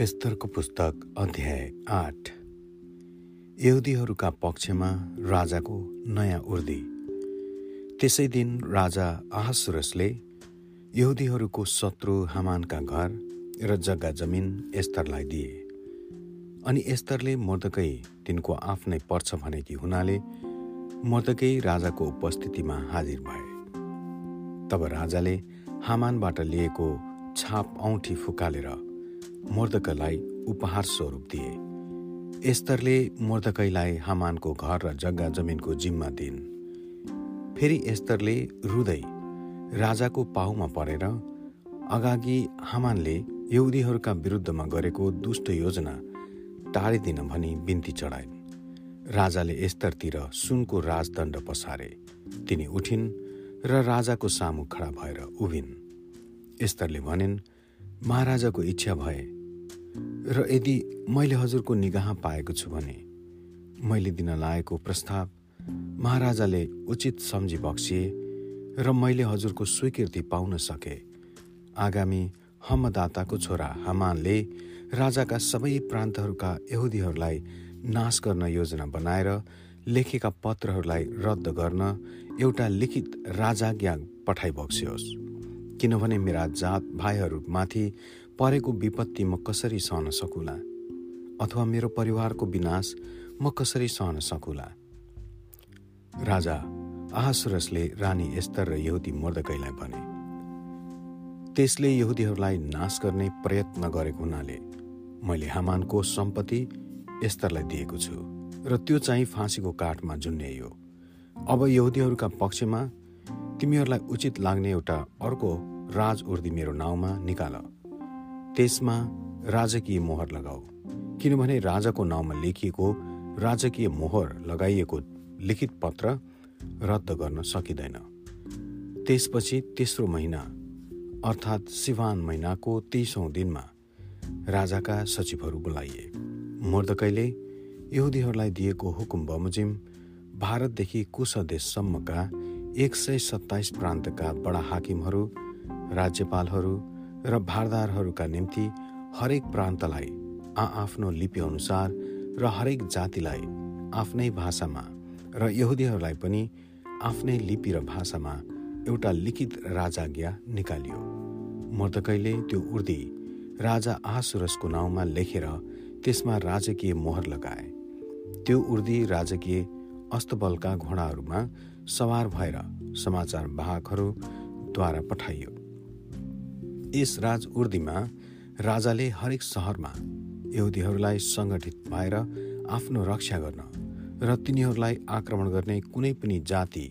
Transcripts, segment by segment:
एस्तरको पुस्तक अध्याय आठ। यहुदीहरूका पक्षमा राजाको नयाँ उर्दी। त्यसै दिन राजा आहसुरसले यहुदीहरूको शत्रु हामानका घर र जग्गा जमिन एस्तरलाई दिए। अनि एस्तरले मर्दकै तिनको आफ्नै पर्छ भनेकी हुनाले मर्दकै राजाको उपस्थितिमा हाजिर भए। तब राजाले हामानबाट लिएको छाप औँठी फुकालेर मोर्दकलाई उपहार स्वरूप दिए। एस्तरले मोर्दकैलाई हामानको घर र जग्गा जमिनको जिम्मा दिइन्। फेरि एस्तरले रुदै राजाको पाहुमा परेर अगागि हामानले यहुदीहरूका विरुद्धमा गरेको दुष्ट योजना टाढिदिन भनी बिन्ती चढाइन्। राजाले एस्तरतिर सुनको राजदण्ड पसारे। तिनी उठिन् र राजाको सामु खडा भएर उभिन्। एस्तरले भनिन् महाराजाको इच्छा भए। र यदि मैले हजुरको निगाह पाएको छु भने मैले दिन लागेको प्रस्ताव महाराजाले उचित सम्झी बक्सिए र मैले हजुरको स्वीकृति पाउन सके। आगामी हमदाताको छोरा हमानले राजाका सबै प्रान्तहरूका यहुदीहरूलाई नाश गर्न योजना बनाएर लेखेका पत्रहरूलाई रद्द गर्न एउटा लिखित राजाज्ञा पठाइबक्सियोस्। किनभने मेरा जात भाइहरूमाथि परेको विपत्ति म कसरी सहन सकुला? अथवा मेरो परिवारको विनाश म कसरी सहन सकुला? राजा आहासुरसले रानी एस्तर र यहुदी मर्दकैलाई भने त्यसले यहुदीहरूलाई नाश गर्ने प्रयत्न गरेको हुनाले मैले हामानको सम्पत्ति एस्तरलाई दिएको छु र त्यो चाहिँ फाँसीको काठमा झुन्ड्याइयो अब यहुदीहरूका पक्षमा तिमीहरूलाई उचित लाग्ने एउटा अर्को राज उर्दी मेरो नाउँमा निकाल। त्यसमा राजकीय मोहर लगाऊ। किनभने राजाको नाउँमा लेखिएको राजकीय मोहर लगाइएको लिखित पत्र रद्द गर्न सकिँदैन। त्यसपछि तेस्रो महिना अर्थात् सिवान महिनाको तेइसौँ दिनमा राजाका सचिवहरू बोलाइए। मर्दकैले यहुदीहरूलाई दिएको हुकुम बमोजिम भारतदेखि कुशदेशसम्मका एक सय सत्ताइस प्रान्तका बडा हाकिमहरू राज्यपालहरू र भारदारहरूका निम्ति हरेक प्रान्तलाई आआफ्नो लिपिअनुसार र हरेक जातिलाई आफ्नै भाषामा र यहुदीहरूलाई पनि आफ्नै लिपि र भाषामा एउटा लिखित राजाज्ञा निकालियो। मर्दकैले त्यो उर्दी राजा आसुरसको नाउँमा लेखेर त्यसमा राजकीय मोहर लगाए। त्यो उर्दी राजकीय अस्तबलका घोडाहरूमा सवार भएर समाचार वाहकहरूद्वारा पठाइयो। यस राज उर्दीमा राजाले हरेक सहरमा यहुदीहरूलाई सङ्गठित भएर आफ्नो रक्षा गर्न र तिनीहरूलाई आक्रमण गर्ने कुनै पनि जाति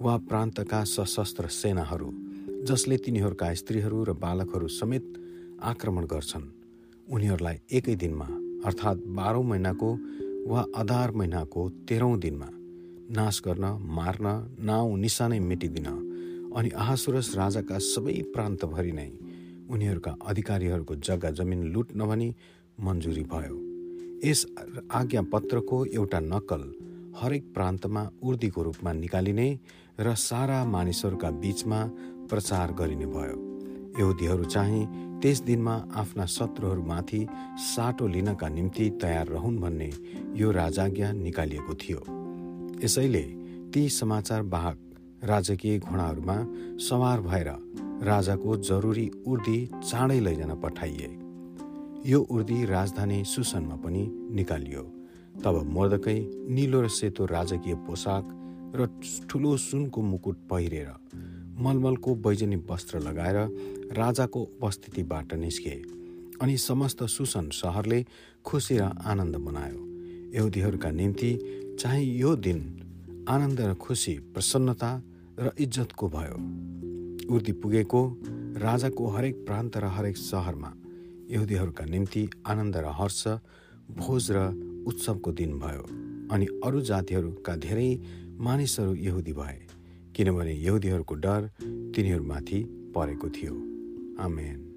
वा प्रान्तका सशस्त्र सेनाहरू जसले तिनीहरूका स्त्रीहरू र बालकहरू समेत आक्रमण गर्छन् उनीहरूलाई एकै दिनमा अर्थात् बाह्रौँ महिनाको वा अधार महिनाको तेह्रौँ दिनमा नाश गर्न मार्न नाउँ निशानै मेटिदिन। अनि आहासुरस राजाका सबै प्रान्तभरि नै उनीहरूका अधिकारीहरूको जग्गा जमिन लुट नभनी मन्जुरी भयो। यस आज्ञा पत्रको एउटा नक्कल हरेक प्रान्तमा उर्दीको रूपमा निकालिने र सारा मानिसहरूका बीचमा प्रचार गरिने भयो। यहुदीहरू चाहिँ त्यस दिनमा आफ्ना शत्रुहरूमाथि साटो लिनका निम्ति तयार रहन् भन्ने यो राजाज्ञा निकालिएको थियो। यसैले ती समाचार वाहक राजकीय घोडाहरूमा सवार भएर राजाको जरुरी उर्दी चाँडै लैजान पठाइए। यो उर्दी राजधानी सुसनमा पनि निकालियो। तब मर्दकै निलो र सेतो राजकीय पोसाक र ठुलो सुनको मुकुट पहिरेर मलमलको बैजनी वस्त्र लगाएर राजाको उपस्थितिबाट निस्के अनि समस्त सुसन सहरले खुसी र आनन्द मनायो। यहुदीहरूका निम्ति चाहिँ यो दिन आनन्द र खुसी प्रसन्नता र इज्जतको भयो। उर्दी पुगेको राजाको हरेक प्रान्त र हरेक सहरमा यहुदीहरूका निम्ति आनन्द र हर्ष भोज र उत्सवको दिन भयो अनि अरू जातिहरूका धेरै मानिसहरू यहुदी भए किनभने यहुदीहरूको डर तिनीहरूमाथि परेको थियो। आमेन।